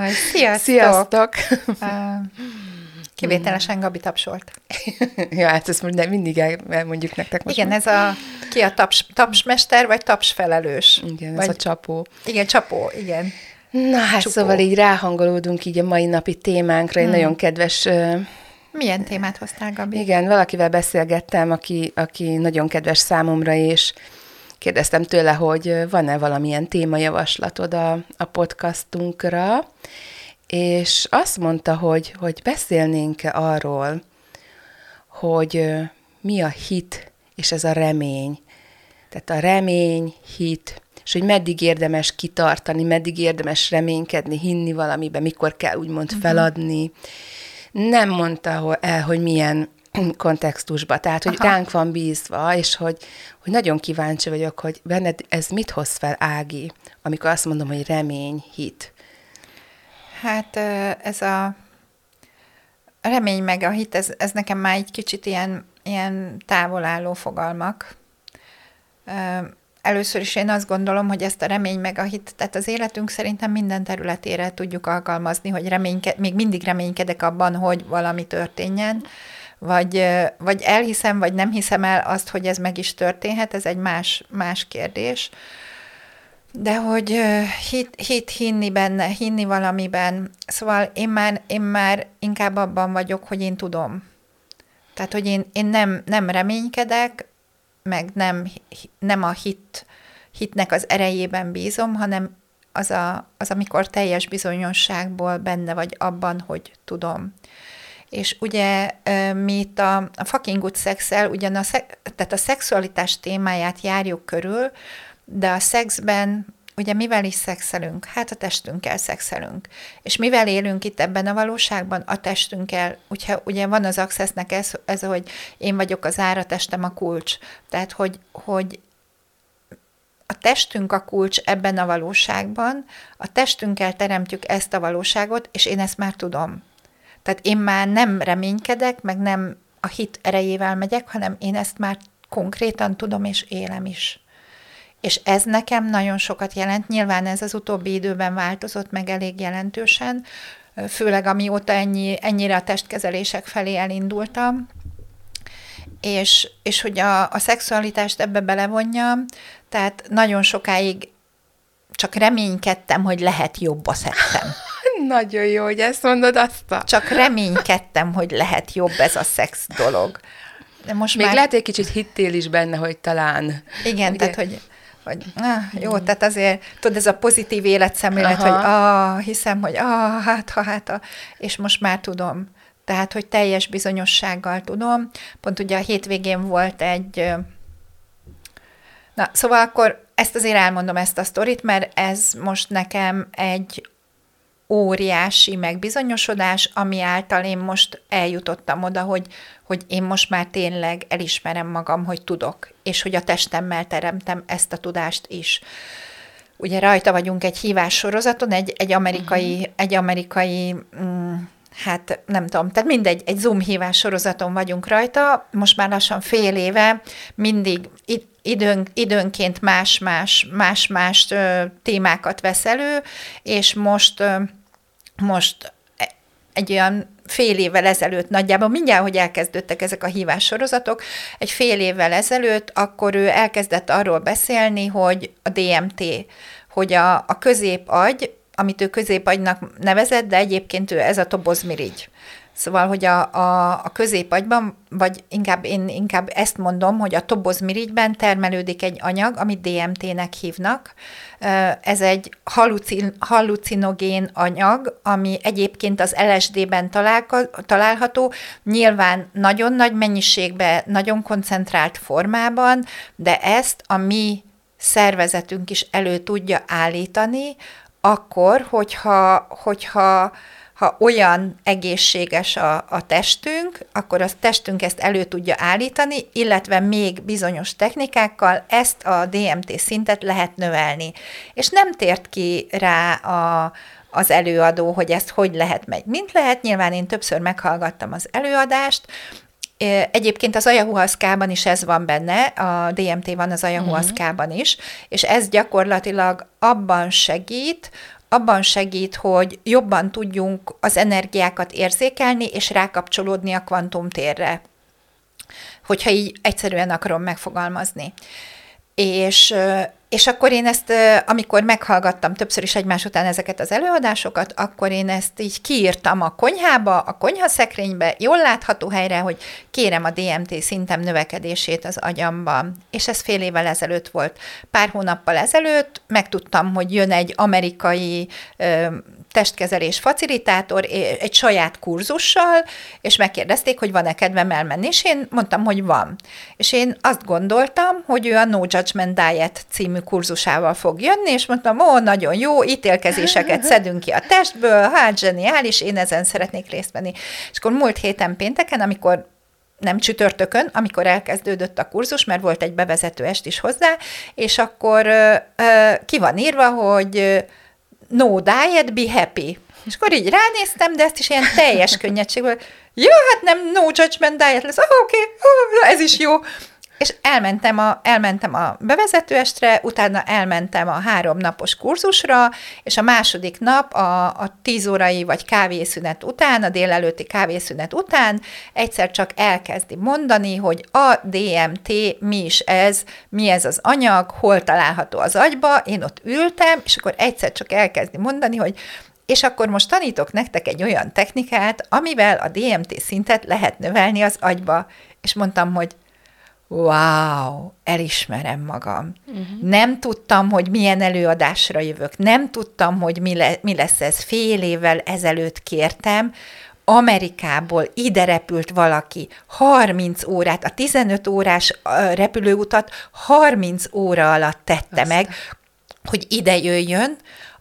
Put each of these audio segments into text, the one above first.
Jaj, sziasztok! Sziasztok! Kivételesen Gabi tapsolt. ja, hát ezt most mindig elmondjuk nektek most. Igen, már. ez a, ki a taps, tapsmester, vagy tapsfelelős? Igen, vagy, ez a csapó. Igen, csapó, igen. Na hát Csupó. szóval így ráhangolódunk így a mai napi témánkra, egy Hmm. nagyon kedves, Milyen témát hoztál, Gabi? igen, valakivel beszélgettem, aki, aki nagyon kedves számomra, és kérdeztem tőle, hogy van-e valamilyen témajavaslatod a, a podcastunkra, és azt mondta, hogy, hogy beszélnénk arról, hogy mi a hit és ez a remény. Tehát a remény, hit, és hogy meddig érdemes kitartani, meddig érdemes reménykedni, hinni valamiben, mikor kell úgymond feladni. Nem mondta el, hogy milyen kontextusba, tehát, hogy Aha. ránk van bízva, és hogy, hogy nagyon kíváncsi vagyok, hogy benned ez mit hoz fel, Ági, amikor azt mondom, hogy remény, hit. Hát ez a remény meg a hit, ez, ez nekem már egy kicsit ilyen, ilyen távolálló fogalmak. Először is én azt gondolom, hogy ezt a remény meg a hit, tehát az életünk szerintem minden területére tudjuk alkalmazni, hogy reményke, még mindig reménykedek abban, hogy valami történjen, vagy, vagy elhiszem, vagy nem hiszem el azt, hogy ez meg is történhet, ez egy más, más kérdés. De hogy hit, hit hinni benne, hinni valamiben, szóval én már, én már inkább abban vagyok, hogy én tudom. Tehát, hogy én, én nem, nem reménykedek, meg nem, nem a hit, hitnek az erejében bízom, hanem az, a, az, amikor teljes bizonyosságból benne vagy abban, hogy tudom. És ugye mi itt a, a fucking good sex ugyan a, tehát a szexualitás témáját járjuk körül, de a szexben ugye mivel is szexelünk? Hát a testünkkel szexelünk. És mivel élünk itt ebben a valóságban? A testünkkel. Ugye, ugye van az accessnek ez, ez, hogy én vagyok az ára, testem a kulcs. Tehát, hogy, hogy a testünk a kulcs ebben a valóságban, a testünkkel teremtjük ezt a valóságot, és én ezt már tudom. Tehát én már nem reménykedek, meg nem a hit erejével megyek, hanem én ezt már konkrétan tudom és élem is. És ez nekem nagyon sokat jelent. Nyilván ez az utóbbi időben változott meg elég jelentősen, főleg amióta ennyi, ennyire a testkezelések felé elindultam, és, és hogy a, a szexualitást ebbe belevonjam, tehát nagyon sokáig csak reménykedtem, hogy lehet jobb a szexem. Nagyon jó, hogy ezt mondod azt a... Csak reménykedtem, hogy lehet jobb ez a szex dolog. De most Még már... lehet, hogy kicsit hittél is benne, hogy talán... Igen, Ugye? tehát, hogy, hogy ah, jó, tehát azért, tudod, ez a pozitív életszemlélet, Aha. hogy ah, hiszem, hogy ah, hát, ha, hát, ha, és most már tudom. Tehát, hogy teljes bizonyossággal tudom. Pont ugye a hétvégén volt egy, na, szóval akkor ezt azért elmondom ezt a sztorit, mert ez most nekem egy óriási megbizonyosodás, ami által én most eljutottam oda, hogy, hogy én most már tényleg elismerem magam, hogy tudok, és hogy a testemmel teremtem ezt a tudást is. Ugye rajta vagyunk egy hívás sorozaton, egy, egy amerikai, uh-huh. egy amerikai mm, hát nem tudom, tehát mindegy, egy Zoom hívás sorozaton vagyunk rajta, most már lassan fél éve, mindig id- időn, időnként más-más, más-más témákat vesz elő, és most, most e- egy olyan fél évvel ezelőtt nagyjából, mindjárt, hogy elkezdődtek ezek a hívás sorozatok, egy fél évvel ezelőtt, akkor ő elkezdett arról beszélni, hogy a DMT, hogy a, a középagy, amit ő középagynak nevezett, de egyébként ő ez a tobozmirigy. Szóval, hogy a, a, a középagyban, vagy inkább én inkább ezt mondom, hogy a tobozmirigyben termelődik egy anyag, amit DMT-nek hívnak. Ez egy halucin, halucinogén anyag, ami egyébként az LSD-ben találka, található, nyilván nagyon nagy mennyiségben, nagyon koncentrált formában, de ezt a mi szervezetünk is elő tudja állítani, akkor, hogyha, hogyha ha olyan egészséges a, a testünk, akkor a testünk ezt elő tudja állítani, illetve még bizonyos technikákkal ezt a DMT szintet lehet növelni. És nem tért ki rá a, az előadó, hogy ezt hogy lehet meg. Mint lehet, nyilván én többször meghallgattam az előadást, Egyébként az ayahuaszkában is ez van benne, a DMT van az ayahuaszkában is, és ez gyakorlatilag abban segít, abban segít, hogy jobban tudjunk az energiákat érzékelni, és rákapcsolódni a kvantumtérre, hogyha így egyszerűen akarom megfogalmazni. És és akkor én ezt, amikor meghallgattam többször is egymás után ezeket az előadásokat, akkor én ezt így kiírtam a konyhába, a konyhaszekrénybe, jól látható helyre, hogy kérem a DMT szintem növekedését az agyamban. És ez fél évvel ezelőtt volt. Pár hónappal ezelőtt megtudtam, hogy jön egy amerikai testkezelés facilitátor egy saját kurzussal, és megkérdezték, hogy van-e kedvem elmenni, és én mondtam, hogy van. És én azt gondoltam, hogy ő a No Judgment Diet című kurzusával fog jönni, és mondtam, ó, nagyon jó, ítélkezéseket szedünk ki a testből, hát zseniális, én ezen szeretnék részt venni. És akkor múlt héten pénteken, amikor nem csütörtökön, amikor elkezdődött a kurzus, mert volt egy bevezető est is hozzá, és akkor ö, ö, ki van írva, hogy no diet, be happy. És akkor így ránéztem, de ezt is ilyen teljes könnyedségből, jó, hát nem no judgment diet lesz, oh, oké, okay, oh, ez is jó. És elmentem a, elmentem a bevezetőestre, utána elmentem a három napos kurzusra, és a második nap a, a tíz órai vagy kávészünet után, a délelőtti kávészünet után egyszer csak elkezdi mondani, hogy a DMT mi is ez, mi ez az anyag, hol található az agyba, én ott ültem, és akkor egyszer csak elkezdi mondani, hogy és akkor most tanítok nektek egy olyan technikát, amivel a DMT szintet lehet növelni az agyba. És mondtam, hogy wow, elismerem magam. Uh-huh. Nem tudtam, hogy milyen előadásra jövök, nem tudtam, hogy mi, le, mi lesz ez. Fél évvel ezelőtt kértem, Amerikából ide repült valaki 30 órát, a 15 órás repülőutat 30 óra alatt tette Aztán. meg, hogy ide jöjjön,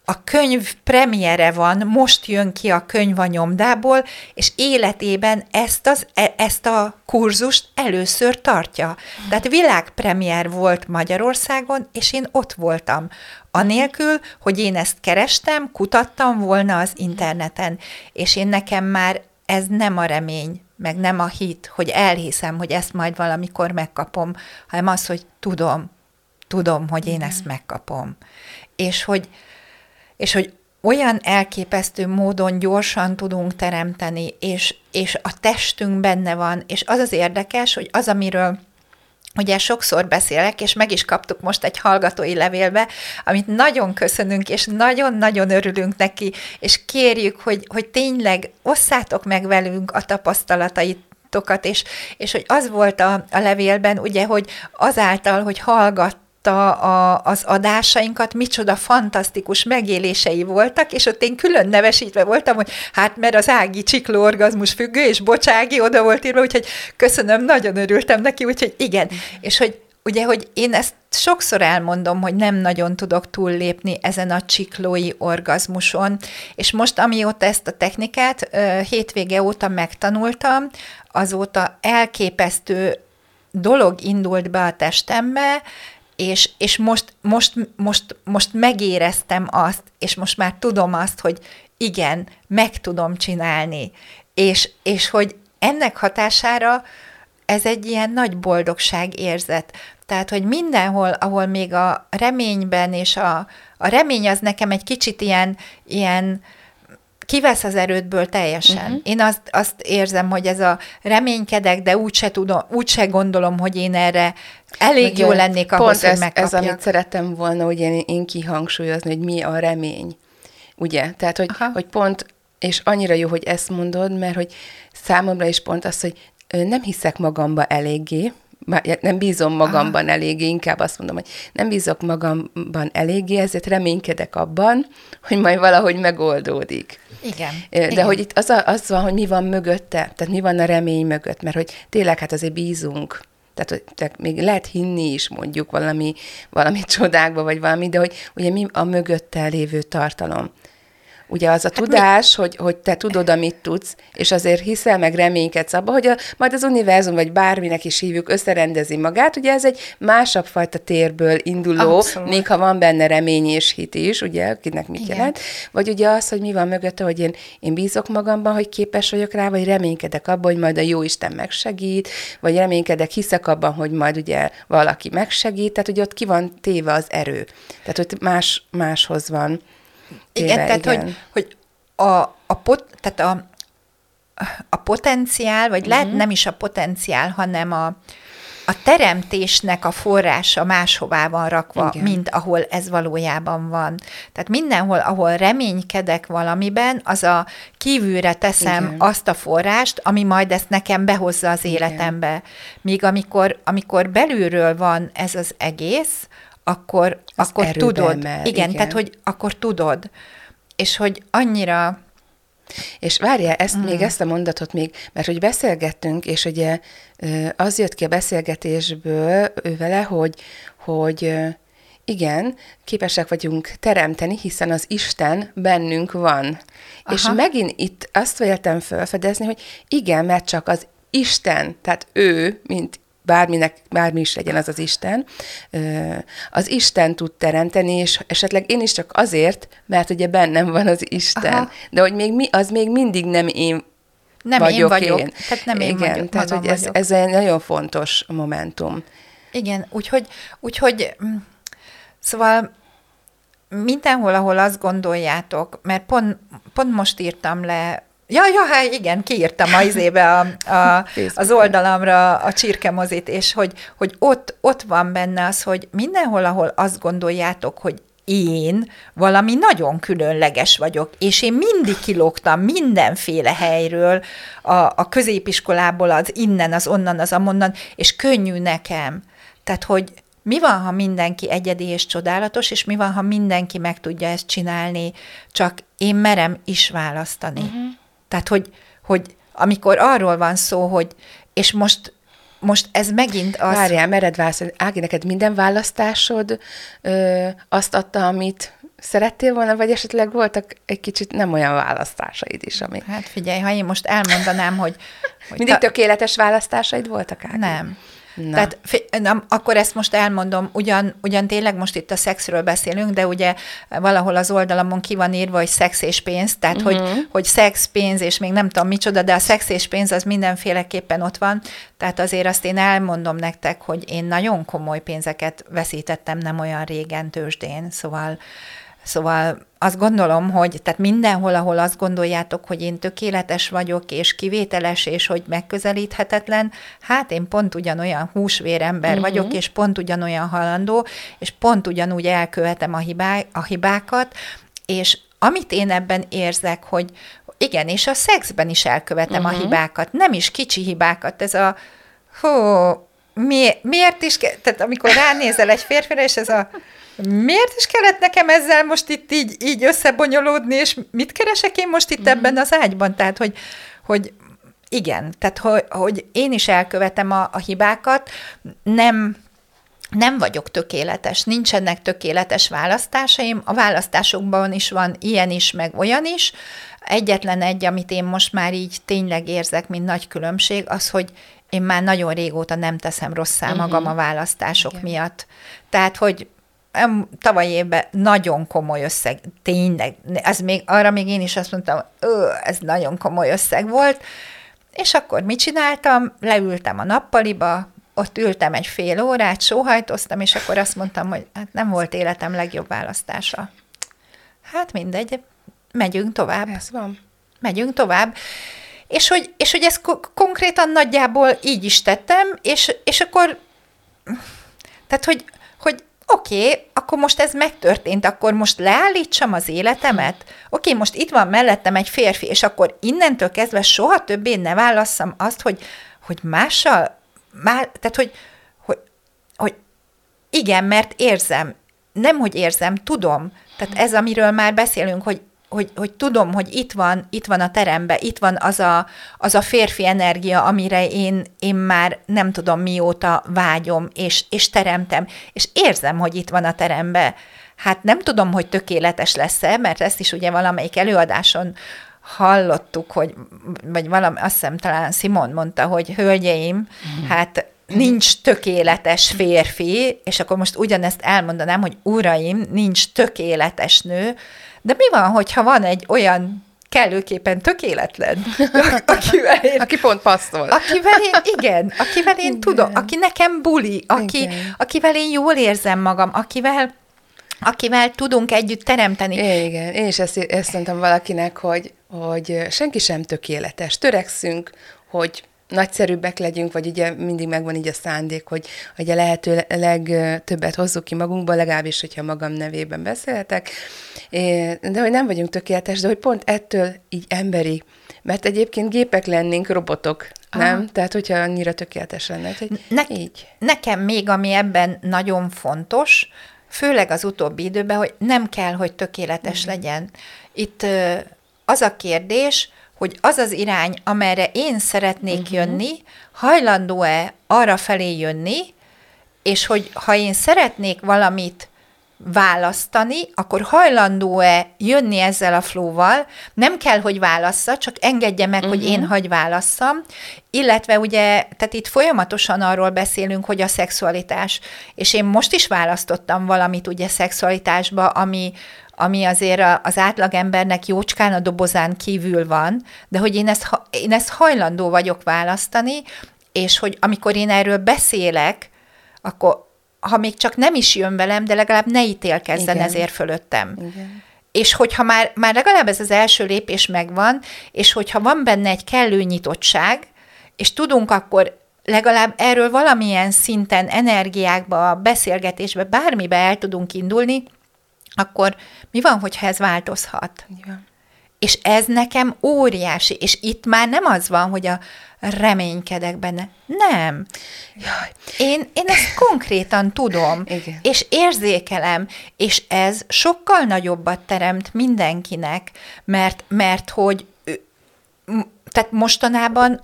a könyv premiere van, most jön ki a könyv a nyomdából, és életében ezt, az, e, ezt a kurzust először tartja. Tehát világpremier volt Magyarországon, és én ott voltam. Anélkül, hogy én ezt kerestem, kutattam volna az interneten, és én nekem már ez nem a remény, meg nem a hit, hogy elhiszem, hogy ezt majd valamikor megkapom, hanem az, hogy tudom, tudom, hogy én ezt megkapom. És hogy, és hogy olyan elképesztő módon gyorsan tudunk teremteni, és, és a testünk benne van, és az az érdekes, hogy az, amiről Ugye sokszor beszélek, és meg is kaptuk most egy hallgatói levélbe, amit nagyon köszönünk, és nagyon-nagyon örülünk neki, és kérjük, hogy, hogy tényleg osszátok meg velünk a tapasztalatait, és, és hogy az volt a, a levélben, ugye, hogy azáltal, hogy hallgat, a, a, az adásainkat, micsoda fantasztikus megélései voltak, és ott én külön nevesítve voltam, hogy hát mert az Ági csikló orgazmus függő, és Bocsági oda volt írva, úgyhogy köszönöm, nagyon örültem neki, úgyhogy igen. És hogy ugye, hogy én ezt sokszor elmondom, hogy nem nagyon tudok túllépni ezen a csiklói orgazmuson, és most amióta ezt a technikát hétvége óta megtanultam, azóta elképesztő dolog indult be a testembe, és, és most, most, most, most megéreztem azt, és most már tudom azt, hogy igen, meg tudom csinálni, és, és hogy ennek hatására ez egy ilyen nagy boldogság érzet. Tehát, hogy mindenhol, ahol még a reményben, és a, a remény az nekem egy kicsit ilyen, ilyen kivesz az erődből teljesen. Uh-huh. Én azt, azt érzem, hogy ez a reménykedek, de úgyse tudom, úgyse gondolom, hogy én erre elég jó lennék ahhoz, pont hogy ez, megkapjak. ez, amit szerettem volna hogy én, én kihangsúlyozni, hogy mi a remény. Ugye? Tehát, hogy, hogy pont, és annyira jó, hogy ezt mondod, mert hogy számomra is pont az, hogy nem hiszek magamba eléggé, nem bízom magamban Aha. eléggé, inkább azt mondom, hogy nem bízok magamban eléggé, ezért reménykedek abban, hogy majd valahogy megoldódik. Igen. De igen. hogy itt az, a, az van, hogy mi van mögötte, tehát mi van a remény mögött, mert hogy tényleg hát azért bízunk, tehát, hogy tehát még lehet hinni is mondjuk valami, valami csodákba, vagy valami, de hogy ugye mi a mögötte lévő tartalom. Ugye az a hát tudás, mi? hogy, hogy te tudod, amit tudsz, és azért hiszel, meg reménykedsz abba, hogy a, majd az univerzum, vagy bárminek is hívjuk, összerendezi magát, ugye ez egy másabb fajta térből induló, Abszolút. még ha van benne remény és hit is, ugye, akinek mit Igen. jelent, vagy ugye az, hogy mi van mögötte, hogy én, én bízok magamban, hogy képes vagyok rá, vagy reménykedek abban, hogy majd a jó Isten megsegít, vagy reménykedek, hiszek abban, hogy majd ugye valaki megsegít, tehát ugye ott ki van téve az erő. Tehát hogy más, máshoz van téve, igen, tehát igen. hogy, hogy a, a, pot, tehát a, a potenciál, vagy uh-huh. lehet mhm. nem is a potenciál, hanem a, a teremtésnek a forrása máshová van rakva, Igen. mint ahol ez valójában van. Tehát mindenhol, ahol reménykedek valamiben, az a kívülre teszem Igen. azt a forrást, ami majd ezt nekem behozza az életembe. Igen. Míg amikor, amikor belülről van ez az egész, akkor, az akkor tudod. Emel, igen, igen, tehát hogy akkor tudod. És hogy annyira és várjál, ezt mm. még ezt a mondatot még, mert hogy beszélgettünk, és ugye az jött ki a beszélgetésből ő vele, hogy, hogy igen, képesek vagyunk teremteni, hiszen az Isten bennünk van. Aha. És megint itt azt véltem felfedezni, hogy igen, mert csak az Isten, tehát ő, mint bárminek, bármi is legyen az az Isten, az Isten tud teremteni, és esetleg én is csak azért, mert ugye bennem van az Isten, Aha. de hogy még mi, az még mindig nem én nem vagyok én vagyok, én. tehát nem én Igen, vagyok, tehát hogy ez, vagyok. ez egy nagyon fontos momentum. Igen, úgyhogy, úgyhogy mm, szóval mindenhol, ahol azt gondoljátok, mert pont, pont most írtam le Ja, ja, hát igen, kiírtam a izébe a, a, az oldalamra a csirkemozit, és hogy, hogy ott, ott van benne az, hogy mindenhol, ahol azt gondoljátok, hogy én valami nagyon különleges vagyok, és én mindig kilógtam mindenféle helyről, a, a középiskolából, az innen, az onnan, az amonnan, és könnyű nekem. Tehát, hogy mi van, ha mindenki egyedi és csodálatos, és mi van, ha mindenki meg tudja ezt csinálni, csak én merem is választani. Uh-huh. Tehát, hogy, hogy amikor arról van szó, hogy és most most ez megint az... Várjál, mered válaszolni. Ági, neked minden választásod ö, azt adta, amit szerettél volna, vagy esetleg voltak egy kicsit nem olyan választásaid is, amik... Hát figyelj, ha én most elmondanám, hogy... hogy Mindig ta... tökéletes választásaid voltak, Ági? Nem. Na. Tehát na, akkor ezt most elmondom, ugyan, ugyan tényleg most itt a szexről beszélünk, de ugye valahol az oldalamon ki van írva, hogy szex és pénz, tehát uh-huh. hogy, mhm. hogy szex, pénz, és még nem tudom micsoda, de a szex és pénz az mindenféleképpen ott van, tehát azért azt én elmondom nektek, hogy én nagyon komoly pénzeket veszítettem nem olyan régen tőzsdén, szóval Szóval azt gondolom, hogy tehát mindenhol, ahol azt gondoljátok, hogy én tökéletes vagyok, és kivételes, és hogy megközelíthetetlen, hát én pont ugyanolyan húsvérember uh-huh. vagyok, és pont ugyanolyan halandó, és pont ugyanúgy elkövetem a, hibá, a hibákat, és amit én ebben érzek, hogy igen, és a szexben is elkövetem uh-huh. a hibákat, nem is kicsi hibákat, ez a hú, mi, miért is, tehát amikor ránézel egy férfire, és ez a miért is kellett nekem ezzel most itt így, így összebonyolódni, és mit keresek én most itt mm-hmm. ebben az ágyban? Tehát, hogy, hogy igen, tehát hogy, hogy én is elkövetem a, a hibákat, nem nem vagyok tökéletes, nincsenek tökéletes választásaim, a választásokban is van ilyen is, meg olyan is. Egyetlen egy, amit én most már így tényleg érzek, mint nagy különbség, az, hogy én már nagyon régóta nem teszem rosszá uh-huh. magam a választások Igen. miatt. Tehát, hogy tavaly évben nagyon komoly összeg, tényleg, ez még, arra még én is azt mondtam, ez nagyon komoly összeg volt, és akkor mit csináltam? Leültem a nappaliba, ott ültem egy fél órát, sóhajtoztam, és akkor azt mondtam, hogy hát nem volt életem legjobb választása. Hát mindegy, megyünk tovább. Ez van. Megyünk tovább. És hogy, és hogy ezt konkrétan nagyjából így is tettem, és, és akkor, tehát hogy, hogy oké, okay, akkor most ez megtörtént, akkor most leállítsam az életemet? Oké, okay, most itt van mellettem egy férfi, és akkor innentől kezdve soha többé ne válasszam azt, hogy, hogy mással, már, tehát hogy, hogy, hogy igen, mert érzem, nem, hogy érzem, tudom. Tehát ez, amiről már beszélünk, hogy hogy, hogy tudom, hogy itt van, itt van a terembe, itt van az a, az a férfi energia, amire én, én már nem tudom mióta vágyom, és, és teremtem, és érzem, hogy itt van a terembe. hát nem tudom, hogy tökéletes lesz-e, mert ezt is ugye valamelyik előadáson hallottuk, hogy, vagy valami, azt hiszem talán Simon mondta, hogy hölgyeim, mm. hát nincs tökéletes férfi, és akkor most ugyanezt elmondanám, hogy uraim, nincs tökéletes nő, de mi van, hogyha van egy olyan kellőképpen tökéletlen, akivel én, Aki pont passzol. Akivel én, igen, akivel én igen. tudom, aki nekem buli, aki, akivel én jól érzem magam, akivel akivel tudunk együtt teremteni. Igen, én is ezt, ezt mondtam valakinek, hogy, hogy senki sem tökéletes. Törekszünk, hogy nagyszerűbbek legyünk, vagy ugye mindig megvan így a szándék, hogy, hogy a lehető legtöbbet hozzuk ki magunkból, legalábbis, hogyha magam nevében beszélhetek, de hogy nem vagyunk tökéletes, de hogy pont ettől így emberi, mert egyébként gépek lennénk, robotok, Aha. nem? Tehát, hogyha annyira tökéletes lenne, hogy ne, így. Nekem még, ami ebben nagyon fontos, főleg az utóbbi időben, hogy nem kell, hogy tökéletes mm. legyen. Itt az a kérdés, hogy az az irány, amerre én szeretnék uh-huh. jönni, hajlandó-e arra felé jönni, és hogy ha én szeretnék valamit választani, akkor hajlandó-e jönni ezzel a flóval, nem kell, hogy válassza, csak engedje meg, uh-huh. hogy én mhm. hagy válasszam, illetve ugye, tehát itt folyamatosan arról beszélünk, hogy a szexualitás, és én most is választottam valamit ugye szexualitásba, ami, ami azért az átlagembernek jócskán a dobozán kívül van, de hogy én ezt, én ezt hajlandó vagyok választani, és hogy amikor én erről beszélek, akkor ha még csak nem is jön velem, de legalább ne ítélkezzen Igen. ezért fölöttem. Igen. És hogyha már, már legalább ez az első lépés megvan, és hogyha van benne egy kellő nyitottság, és tudunk akkor legalább erről valamilyen szinten, energiákba, beszélgetésbe, bármibe el tudunk indulni, akkor mi van, hogyha ez változhat? Igen. És ez nekem óriási, és itt már nem az van, hogy a reménykedek benne. Nem. Jaj. Én, én ezt konkrétan tudom, Igen. és érzékelem, és ez sokkal nagyobbat teremt mindenkinek, mert, mert hogy tehát mostanában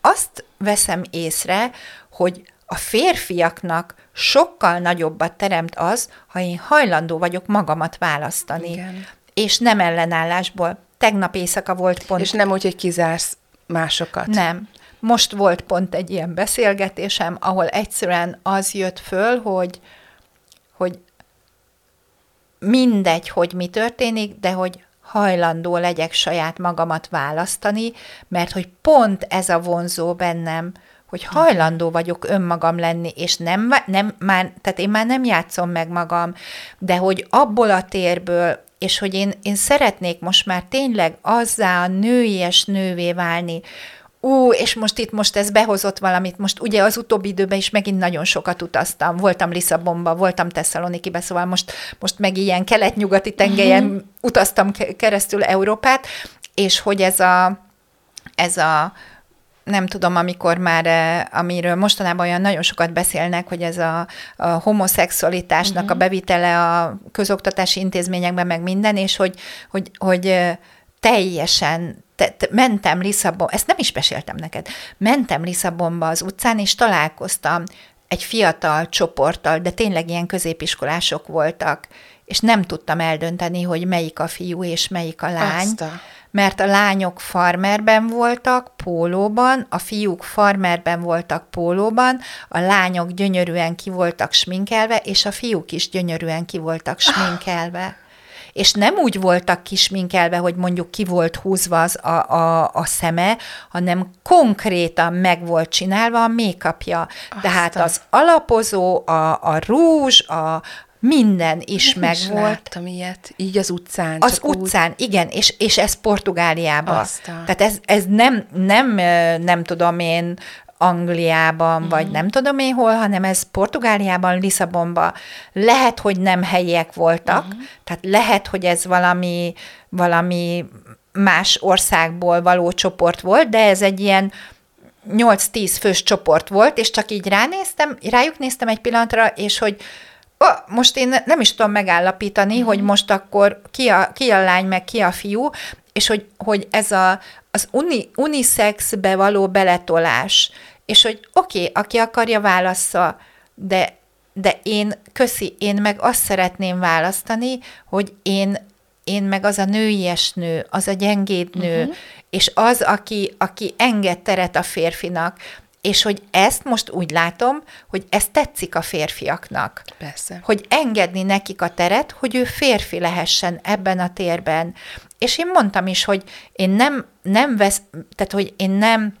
azt veszem észre, hogy a férfiaknak sokkal nagyobbat teremt az, ha én hajlandó vagyok magamat választani. Igen. És nem ellenállásból. Tegnap éjszaka volt pont. És nem úgy, hogy kizársz másokat. Nem. Most volt pont egy ilyen beszélgetésem, ahol egyszerűen az jött föl, hogy, hogy mindegy, hogy mi történik, de hogy hajlandó legyek saját magamat választani, mert hogy pont ez a vonzó bennem, hogy hajlandó vagyok önmagam lenni, és nem, nem már, tehát én már nem játszom meg magam, de hogy abból a térből, és hogy én, én szeretnék most már tényleg azzá a nőies nővé válni, ú, és most itt most ez behozott valamit, most ugye az utóbbi időben is megint nagyon sokat utaztam, voltam Lisszabonba, voltam Tesszalonikibe, szóval most, most meg ilyen kelet-nyugati tengelyen uh-huh. utaztam keresztül Európát, és hogy ez a, ez a nem tudom, amikor már, eh, amiről mostanában olyan nagyon sokat beszélnek, hogy ez a, a homoszexualitásnak uh-huh. a bevitele a közoktatási intézményekben, meg minden, és hogy, hogy, hogy eh, teljesen te, te, mentem Lisszabon, ezt nem is meséltem neked, mentem Lisszabonba az utcán, és találkoztam egy fiatal csoporttal, de tényleg ilyen középiskolások voltak, és nem tudtam eldönteni, hogy melyik a fiú és melyik a lány. Azta mert a lányok farmerben voltak, pólóban, a fiúk farmerben voltak pólóban, a lányok gyönyörűen ki voltak sminkelve, és a fiúk is gyönyörűen ki voltak sminkelve. És nem úgy voltak kisminkelve, hogy mondjuk ki volt húzva az a, a, a szeme, hanem konkrétan meg volt csinálva a make-upja. Tehát az alapozó, a, a rúzs, a, minden is meg volt. láttam ilyet, így az utcán. Az utcán, úgy... igen, és, és ez Portugáliában. Aztán. Tehát ez, ez nem, nem, nem tudom én, Angliában, uh-huh. vagy nem tudom én hol, hanem ez Portugáliában, Lisszabonban. Lehet, hogy nem helyiek voltak, uh-huh. tehát lehet, hogy ez valami, valami más országból való csoport volt, de ez egy ilyen 8-10 fős csoport volt, és csak így ránéztem, rájuk néztem egy pillanatra, és hogy most én nem is tudom megállapítani, mm. hogy most akkor ki a, ki a lány, meg ki a fiú, és hogy, hogy ez a, az uni, unisexbe való beletolás, és hogy oké, okay, aki akarja válassza, de de én, köszi, én meg azt szeretném választani, hogy én én meg az a nőies nő, az a gyengéd nő, uh-huh. és az, aki, aki enged teret a férfinak, és hogy ezt most úgy látom, hogy ez tetszik a férfiaknak. Persze. Hogy engedni nekik a teret, hogy ő férfi lehessen ebben a térben. És én mondtam is, hogy én nem, nem vesz, tehát hogy én nem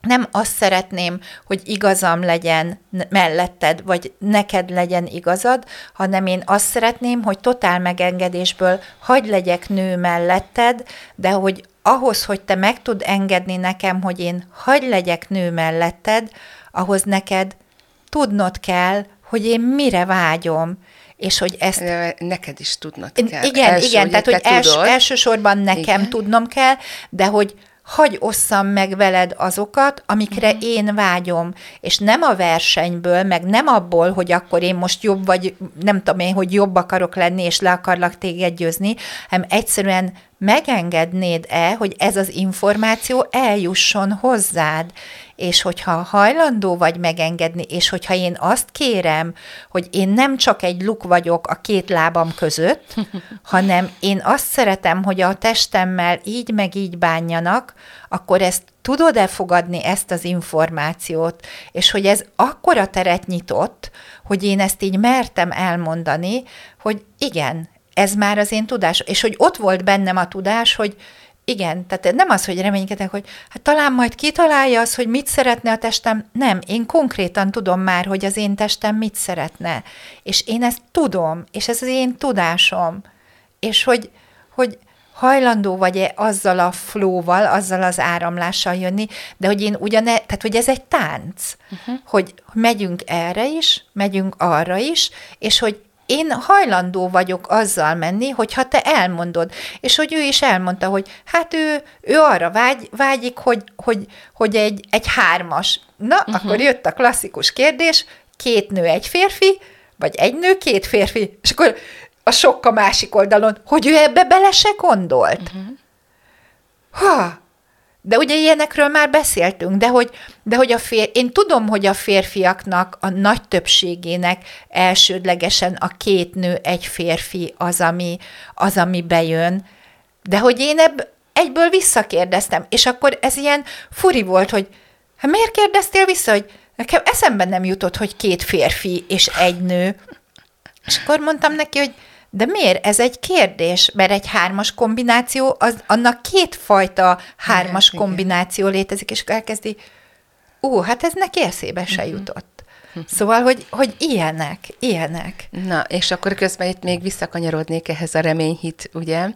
nem azt szeretném, hogy igazam legyen melletted, vagy neked legyen igazad, hanem én azt szeretném, hogy totál megengedésből hagy legyek nő melletted, de hogy ahhoz, hogy te meg tud engedni nekem, hogy én hagy legyek nő melletted, ahhoz neked tudnod kell, hogy én mire vágyom, és hogy ezt... Neked is tudnod kell. Igen, Első, igen, tehát hogy els, elsősorban nekem igen. tudnom kell, de hogy hagy osszam meg veled azokat, amikre uh-huh. én vágyom, és nem a versenyből, meg nem abból, hogy akkor én most jobb vagy, nem tudom én, hogy jobb akarok lenni, és le akarlak téged győzni, hanem egyszerűen megengednéd-e, hogy ez az információ eljusson hozzád, és hogyha hajlandó vagy megengedni, és hogyha én azt kérem, hogy én nem csak egy luk vagyok a két lábam között, hanem én azt szeretem, hogy a testemmel így meg így bánjanak, akkor ezt tudod-e fogadni ezt az információt, és hogy ez akkora teret nyitott, hogy én ezt így mertem elmondani, hogy igen, ez már az én tudás, és hogy ott volt bennem a tudás, hogy igen, tehát nem az, hogy reménykedek, hogy hát talán majd kitalálja az, hogy mit szeretne a testem. Nem, én konkrétan tudom már, hogy az én testem mit szeretne. És én ezt tudom, és ez az én tudásom. És hogy, hogy hajlandó vagy-e azzal a flóval, azzal az áramlással jönni, de hogy én ugyane, tehát hogy ez egy tánc, uh-huh. hogy megyünk erre is, megyünk arra is, és hogy én hajlandó vagyok azzal menni, hogyha te elmondod. És hogy ő is elmondta, hogy hát ő, ő arra vágy, vágyik, hogy, hogy, hogy egy, egy hármas. Na, uh-huh. akkor jött a klasszikus kérdés, két nő, egy férfi, vagy egy nő, két férfi, és akkor a sok a másik oldalon, hogy ő ebbe bele se gondolt. Uh-huh. Ha, de ugye ilyenekről már beszéltünk, de hogy, de hogy a fér, én tudom, hogy a férfiaknak a nagy többségének elsődlegesen a két nő, egy férfi az, ami, az, ami bejön, de hogy én ebb, egyből visszakérdeztem, és akkor ez ilyen furi volt, hogy hát miért kérdeztél vissza, hogy nekem eszembe nem jutott, hogy két férfi és egy nő. És akkor mondtam neki, hogy de miért? Ez egy kérdés, mert egy hármas kombináció, az, annak kétfajta hármas Igen, kombináció igen. létezik, és elkezdi, ú, hát ez neki eszébe se uh-huh. jutott. Szóval, hogy, hogy ilyenek, ilyenek. Na, és akkor közben itt még visszakanyarodnék ehhez a reményhit, ugye,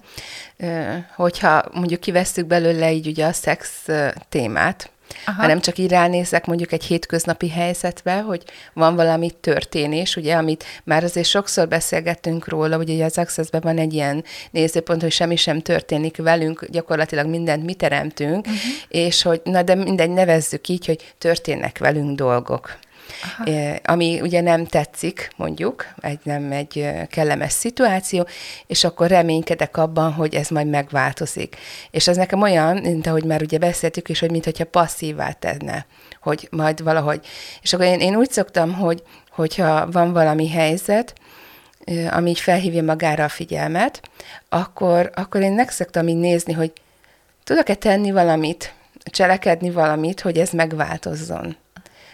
hogyha mondjuk kivesszük belőle így ugye a szex témát, Aha. hanem csak így ránézek mondjuk egy hétköznapi helyzetbe, hogy van valami történés, ugye, amit már azért sokszor beszélgettünk róla, ugye az access van egy ilyen nézőpont, hogy semmi sem történik velünk, gyakorlatilag mindent mi teremtünk, uh-huh. és hogy, na de mindegy, nevezzük így, hogy történnek velünk dolgok. Aha. ami ugye nem tetszik, mondjuk, egy nem egy kellemes szituáció, és akkor reménykedek abban, hogy ez majd megváltozik. És ez nekem olyan, mint ahogy már ugye beszéltük is, hogy mintha passzívá tenne, hogy majd valahogy. És akkor én, én úgy szoktam, hogy hogyha van valami helyzet, ami így felhívja magára a figyelmet, akkor, akkor én megszoktam így nézni, hogy tudok-e tenni valamit, cselekedni valamit, hogy ez megváltozzon.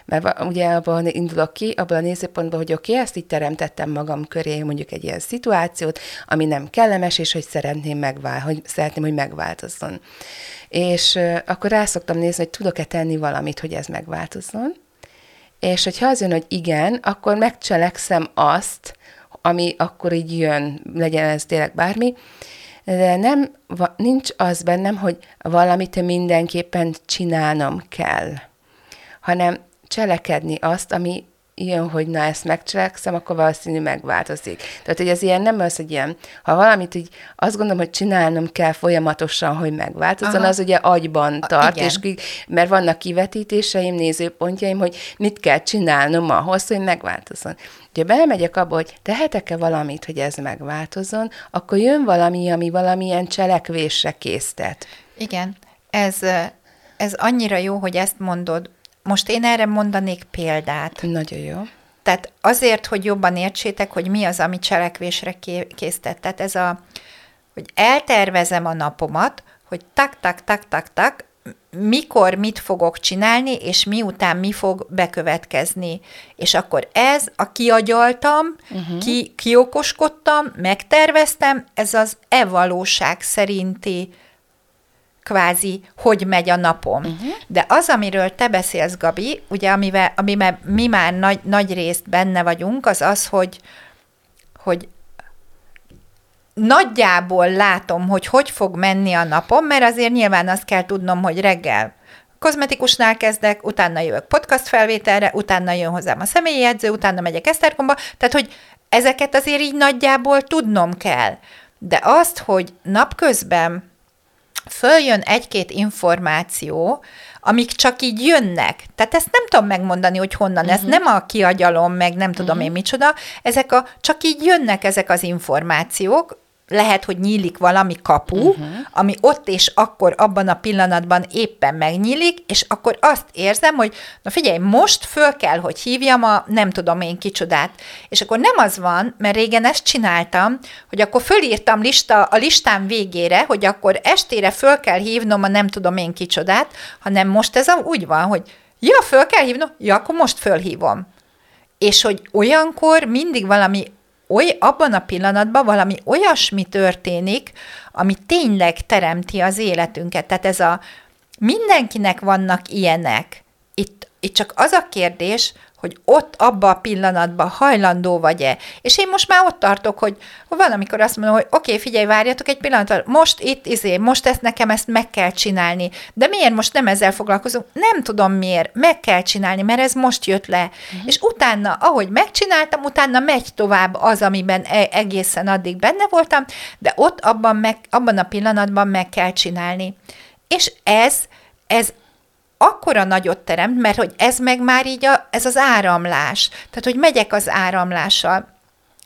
Mert ugye abban indulok ki, abban a nézőpontban, hogy oké, okay, ezt így teremtettem magam köré, mondjuk egy ilyen szituációt, ami nem kellemes, és hogy szeretném, megvál, hogy szeretném, hogy megváltozzon. És akkor rá szoktam nézni, hogy tudok-e tenni valamit, hogy ez megváltozzon. És hogyha az jön, hogy igen, akkor megcselekszem azt, ami akkor így jön, legyen ez tényleg bármi, de nem, nincs az bennem, hogy valamit mindenképpen csinálnom kell, hanem cselekedni azt, ami jön, hogy na ezt megcselekszem, akkor valószínű megváltozik. Tehát, hogy ez ilyen nem az, hogy ilyen, ha valamit így azt gondolom, hogy csinálnom kell folyamatosan, hogy megváltozzon, Aha. az ugye agyban tart, A, és ki, mert vannak kivetítéseim, nézőpontjaim, hogy mit kell csinálnom ahhoz, hogy megváltozzon. Ugye belemegyek abba, hogy tehetek-e valamit, hogy ez megváltozzon, akkor jön valami, ami valamilyen cselekvésre késztet. Igen, ez, ez annyira jó, hogy ezt mondod, most én erre mondanék példát. Nagyon jó. tehát azért, hogy jobban értsétek, hogy mi az, ami cselekvésre ké- késztet. Tehát ez a, hogy eltervezem a napomat, hogy tak, tak, tak, tak, tak, mikor mit fogok csinálni, és miután mi fog bekövetkezni. És akkor ez, a kiagyaltam, uh-huh. ki, kiokoskodtam, megterveztem, ez az e-valóság szerinti kvázi, hogy megy a napom. Uh-huh. De az, amiről te beszélsz, Gabi, ugye amivel, amivel mi már nagy, nagy részt benne vagyunk, az az, hogy, hogy nagyjából látom, hogy hogy fog menni a napom, mert azért nyilván azt kell tudnom, hogy reggel kozmetikusnál kezdek, utána jövök podcast felvételre, utána jön hozzám a személyi edző, utána megyek Eszterkomba, tehát hogy ezeket azért így nagyjából tudnom kell. De azt, hogy napközben följön egy-két információ, amik csak így jönnek. Tehát ezt nem tudom megmondani, hogy honnan. Uh-huh. Ez mhm. nem a kiagyalom, meg nem tudom uh-huh. én micsoda. Ezek a, csak így jönnek ezek az információk, lehet, hogy nyílik valami kapu, uh-huh. ami ott és akkor abban a pillanatban éppen megnyílik, és akkor azt érzem, hogy na figyelj, most föl kell, hogy hívjam a nem tudom én kicsodát. És akkor nem az van, mert régen ezt csináltam, hogy akkor fölírtam lista, a listám végére, hogy akkor estére föl kell hívnom a nem tudom én kicsodát, hanem most ez úgy van, hogy ja, föl kell hívnom, ja, akkor most fölhívom. És hogy olyankor mindig valami oly, abban a pillanatban valami olyasmi történik, ami tényleg teremti az életünket. Tehát ez a mindenkinek vannak ilyenek. Itt, itt csak az a kérdés, hogy ott abba a pillanatban hajlandó vagy-e. És én most már ott tartok, hogy van, amikor azt mondom, hogy oké, okay, figyelj, várjatok egy pillanat, most itt, izé, most ezt nekem ezt meg kell csinálni. De miért most nem ezzel foglalkozunk? Nem tudom miért, meg kell csinálni, mert ez most jött le. Uh-huh. És utána, ahogy megcsináltam, utána megy tovább az, amiben e- egészen addig benne voltam, de ott abban, meg, abban a pillanatban meg kell csinálni. És ez, ez akkora nagyot teremt, mert hogy ez meg már így a, ez az áramlás. Tehát, hogy megyek az áramlással.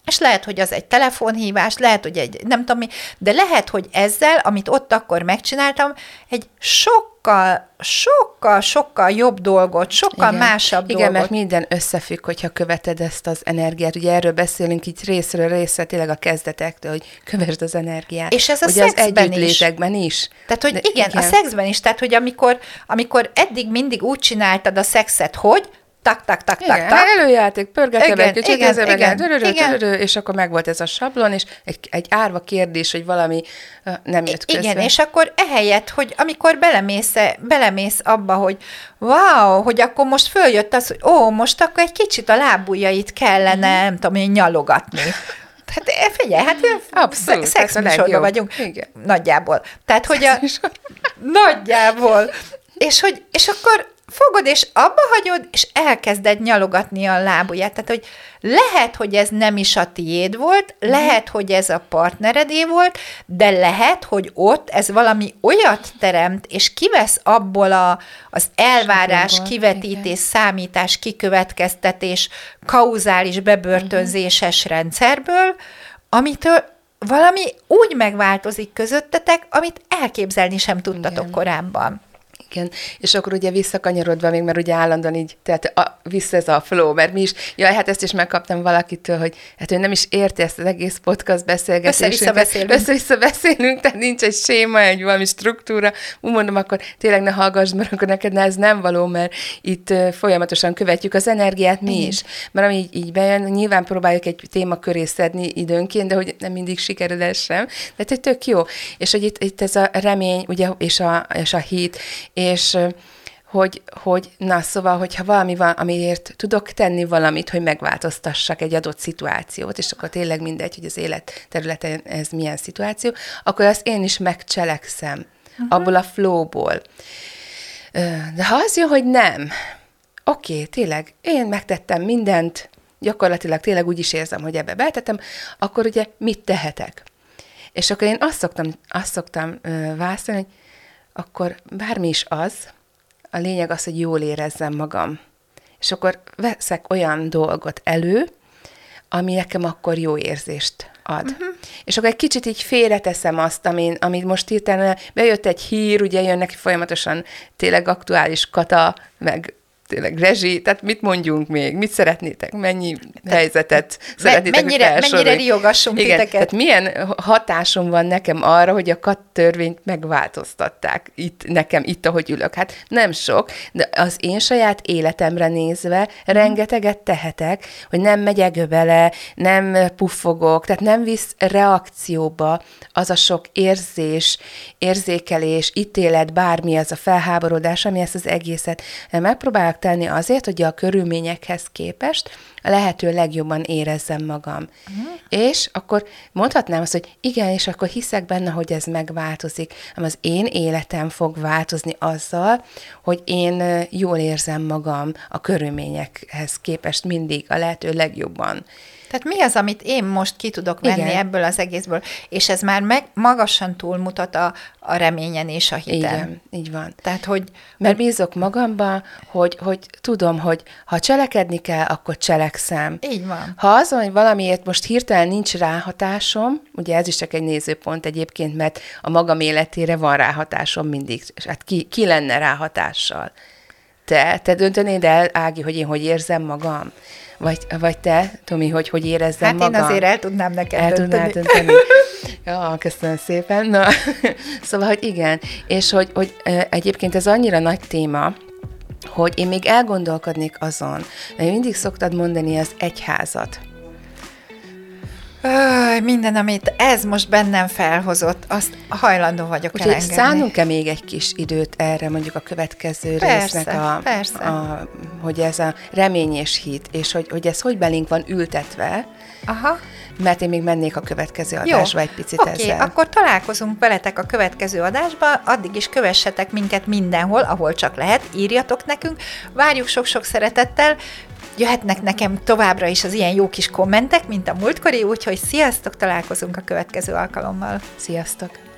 És lehet, hogy az egy telefonhívás, lehet, hogy egy nem tudom mi, de lehet, hogy ezzel, amit ott akkor megcsináltam, egy sokkal, sokkal, sokkal jobb dolgot, sokkal Igen. másabb Igen, dolgot. mert minden összefügg, hogyha követed ezt az energiát. Ugye erről beszélünk így részről részre, tényleg a kezdetektől, hogy kövesd az energiát. És ez a Ugye az szexben is. együttlétekben is. Tehát, hogy De igen, igen, a szexben is, tehát, hogy amikor, amikor eddig mindig úgy csináltad a szexet, hogy tak, tak, tak, Igen, tak, tak, előjáték, pörgetem kicsit, igen, meg igen, dörörö, igen. dörörö, és akkor megvolt ez a sablon, és egy, egy árva kérdés, hogy valami nem jött közbe. Igen, és akkor ehelyett, hogy amikor belemész, belemész abba, hogy wow, hogy akkor most följött az, hogy ó, most akkor egy kicsit a lábujjait kellene, Mhm. nem tudom én, nyalogatni. Hát eh, figyelj, hát Abszolút, szex ez a műsorban legjobb. vagyunk. Igen. Nagyjából. Tehát, hogy a, nagyjából. És, hogy, és akkor fogod, és abba hagyod, és elkezded nyalogatni a lábujját. Tehát, hogy lehet, hogy ez nem is a tiéd volt, Mhm. lehet, hogy ez a partneredé volt, de lehet, hogy ott ez valami olyat teremt, és kivesz abból a, az elvárás, kivetítés, igen. számítás, kikövetkeztetés, kauzális bebörtönzéses Mhm. rendszerből, amitől valami úgy megváltozik közöttetek, amit elképzelni sem tudtatok Igen. korábban. Igen, és akkor ugye visszakanyarodva még, mert ugye állandóan így, tehát a, vissza ez a flow, mert mi is, jaj, hát ezt is megkaptam valakitől, hogy hát ő nem is érti ezt az egész podcast beszélgetésünket. Össze-vissza beszélünk. Össze-vissza beszélünk, tehát nincs egy séma, egy valami struktúra. Úgy mondom, akkor tényleg ne hallgass, mert akkor neked ez nem való, mert itt folyamatosan követjük az energiát mi Igen. is. Mert ami így, így bejön, nyilván próbáljuk egy téma köré szedni időnként, de hogy nem mindig sikerül ez sem. Tehát hogy tök jó. És hogy itt, itt ez a remény, ugye, és a, és a hit, és hogy, hogy, na szóval, hogyha valami van, amiért tudok tenni valamit, hogy megváltoztassak egy adott szituációt, és akkor tényleg mindegy, hogy az élet területen ez milyen szituáció, akkor azt én is megcselekszem uh-huh. abból a flowból. De ha az jön, hogy nem, oké, okay, tényleg, én megtettem mindent, gyakorlatilag tényleg úgy is érzem, hogy ebbe betettem, akkor ugye mit tehetek? És akkor én azt szoktam, azt szoktam válaszolni, hogy akkor bármi is az, a lényeg az, hogy jól érezzem magam. És akkor veszek olyan dolgot elő, ami nekem akkor jó érzést ad. Uh-huh. És akkor egy kicsit így félreteszem azt, amin, amit most hirtelen bejött egy hír, ugye jönnek folyamatosan tényleg aktuális kata, meg tényleg rezsi, tehát mit mondjunk még, mit szeretnétek, mennyi helyzetet szeretnétek, mennyire, hogy felsoroljuk? mennyire riogassunk Igen, titeket? tehát milyen hatásom van nekem arra, hogy a kat törvényt megváltoztatták itt, nekem itt, ahogy ülök. Hát nem sok, de az én saját életemre nézve rengeteget tehetek, hogy nem megyek bele, nem puffogok, tehát nem visz reakcióba az a sok érzés, érzékelés, ítélet, bármi az a felháborodás, ami ezt az egészet megpróbálok tenni azért, hogy a körülményekhez képest a lehető legjobban érezzem magam. Uh-huh. És akkor mondhatnám azt, hogy igen, és akkor hiszek benne, hogy ez megváltozik, hanem az én életem fog változni azzal, hogy én jól érzem magam a körülményekhez képest mindig a lehető legjobban. Tehát mi az, amit én most ki tudok venni Igen. ebből az egészből? És ez már meg, magasan túlmutat a, a reményen és a hiten. Igen, így van. Tehát, hogy Mert bízok magamba, hogy, hogy tudom, hogy ha cselekedni kell, akkor cselekszem. így van. Ha azon, hogy valamiért most hirtelen nincs ráhatásom, ugye ez is csak egy nézőpont egyébként, mert a magam életére van ráhatásom mindig, hát ki, ki lenne ráhatással? Te, te döntenéd el, Ági, hogy én hogy érzem magam? Vagy, vagy te, Tomi, hogy hogy érezzem Hát magam? én azért el tudnám neked El tudnál dönteni. dönteni. Ja, köszönöm szépen. Na, szóval, hogy igen, és hogy, hogy egyébként ez annyira nagy téma, hogy én még elgondolkodnék azon, mert mindig szoktad mondani az egyházat. Öj, minden, amit ez most bennem felhozott, azt hajlandó vagyok Úgyhogy elengedni. szánunk-e még egy kis időt erre, mondjuk a következő Persze, résznek, a, persze. A, hogy ez a remény és hit, és hogy, hogy ez hogy belénk van ültetve, Aha. mert én még mennék a következő Jó, adásba egy picit Oké, ezzel. akkor találkozunk veletek a következő adásba, addig is kövessetek minket mindenhol, ahol csak lehet, írjatok nekünk, várjuk sok-sok szeretettel, jöhetnek nekem továbbra is az ilyen jó kis kommentek, mint a múltkori, úgyhogy sziasztok, találkozunk a következő alkalommal. Sziasztok!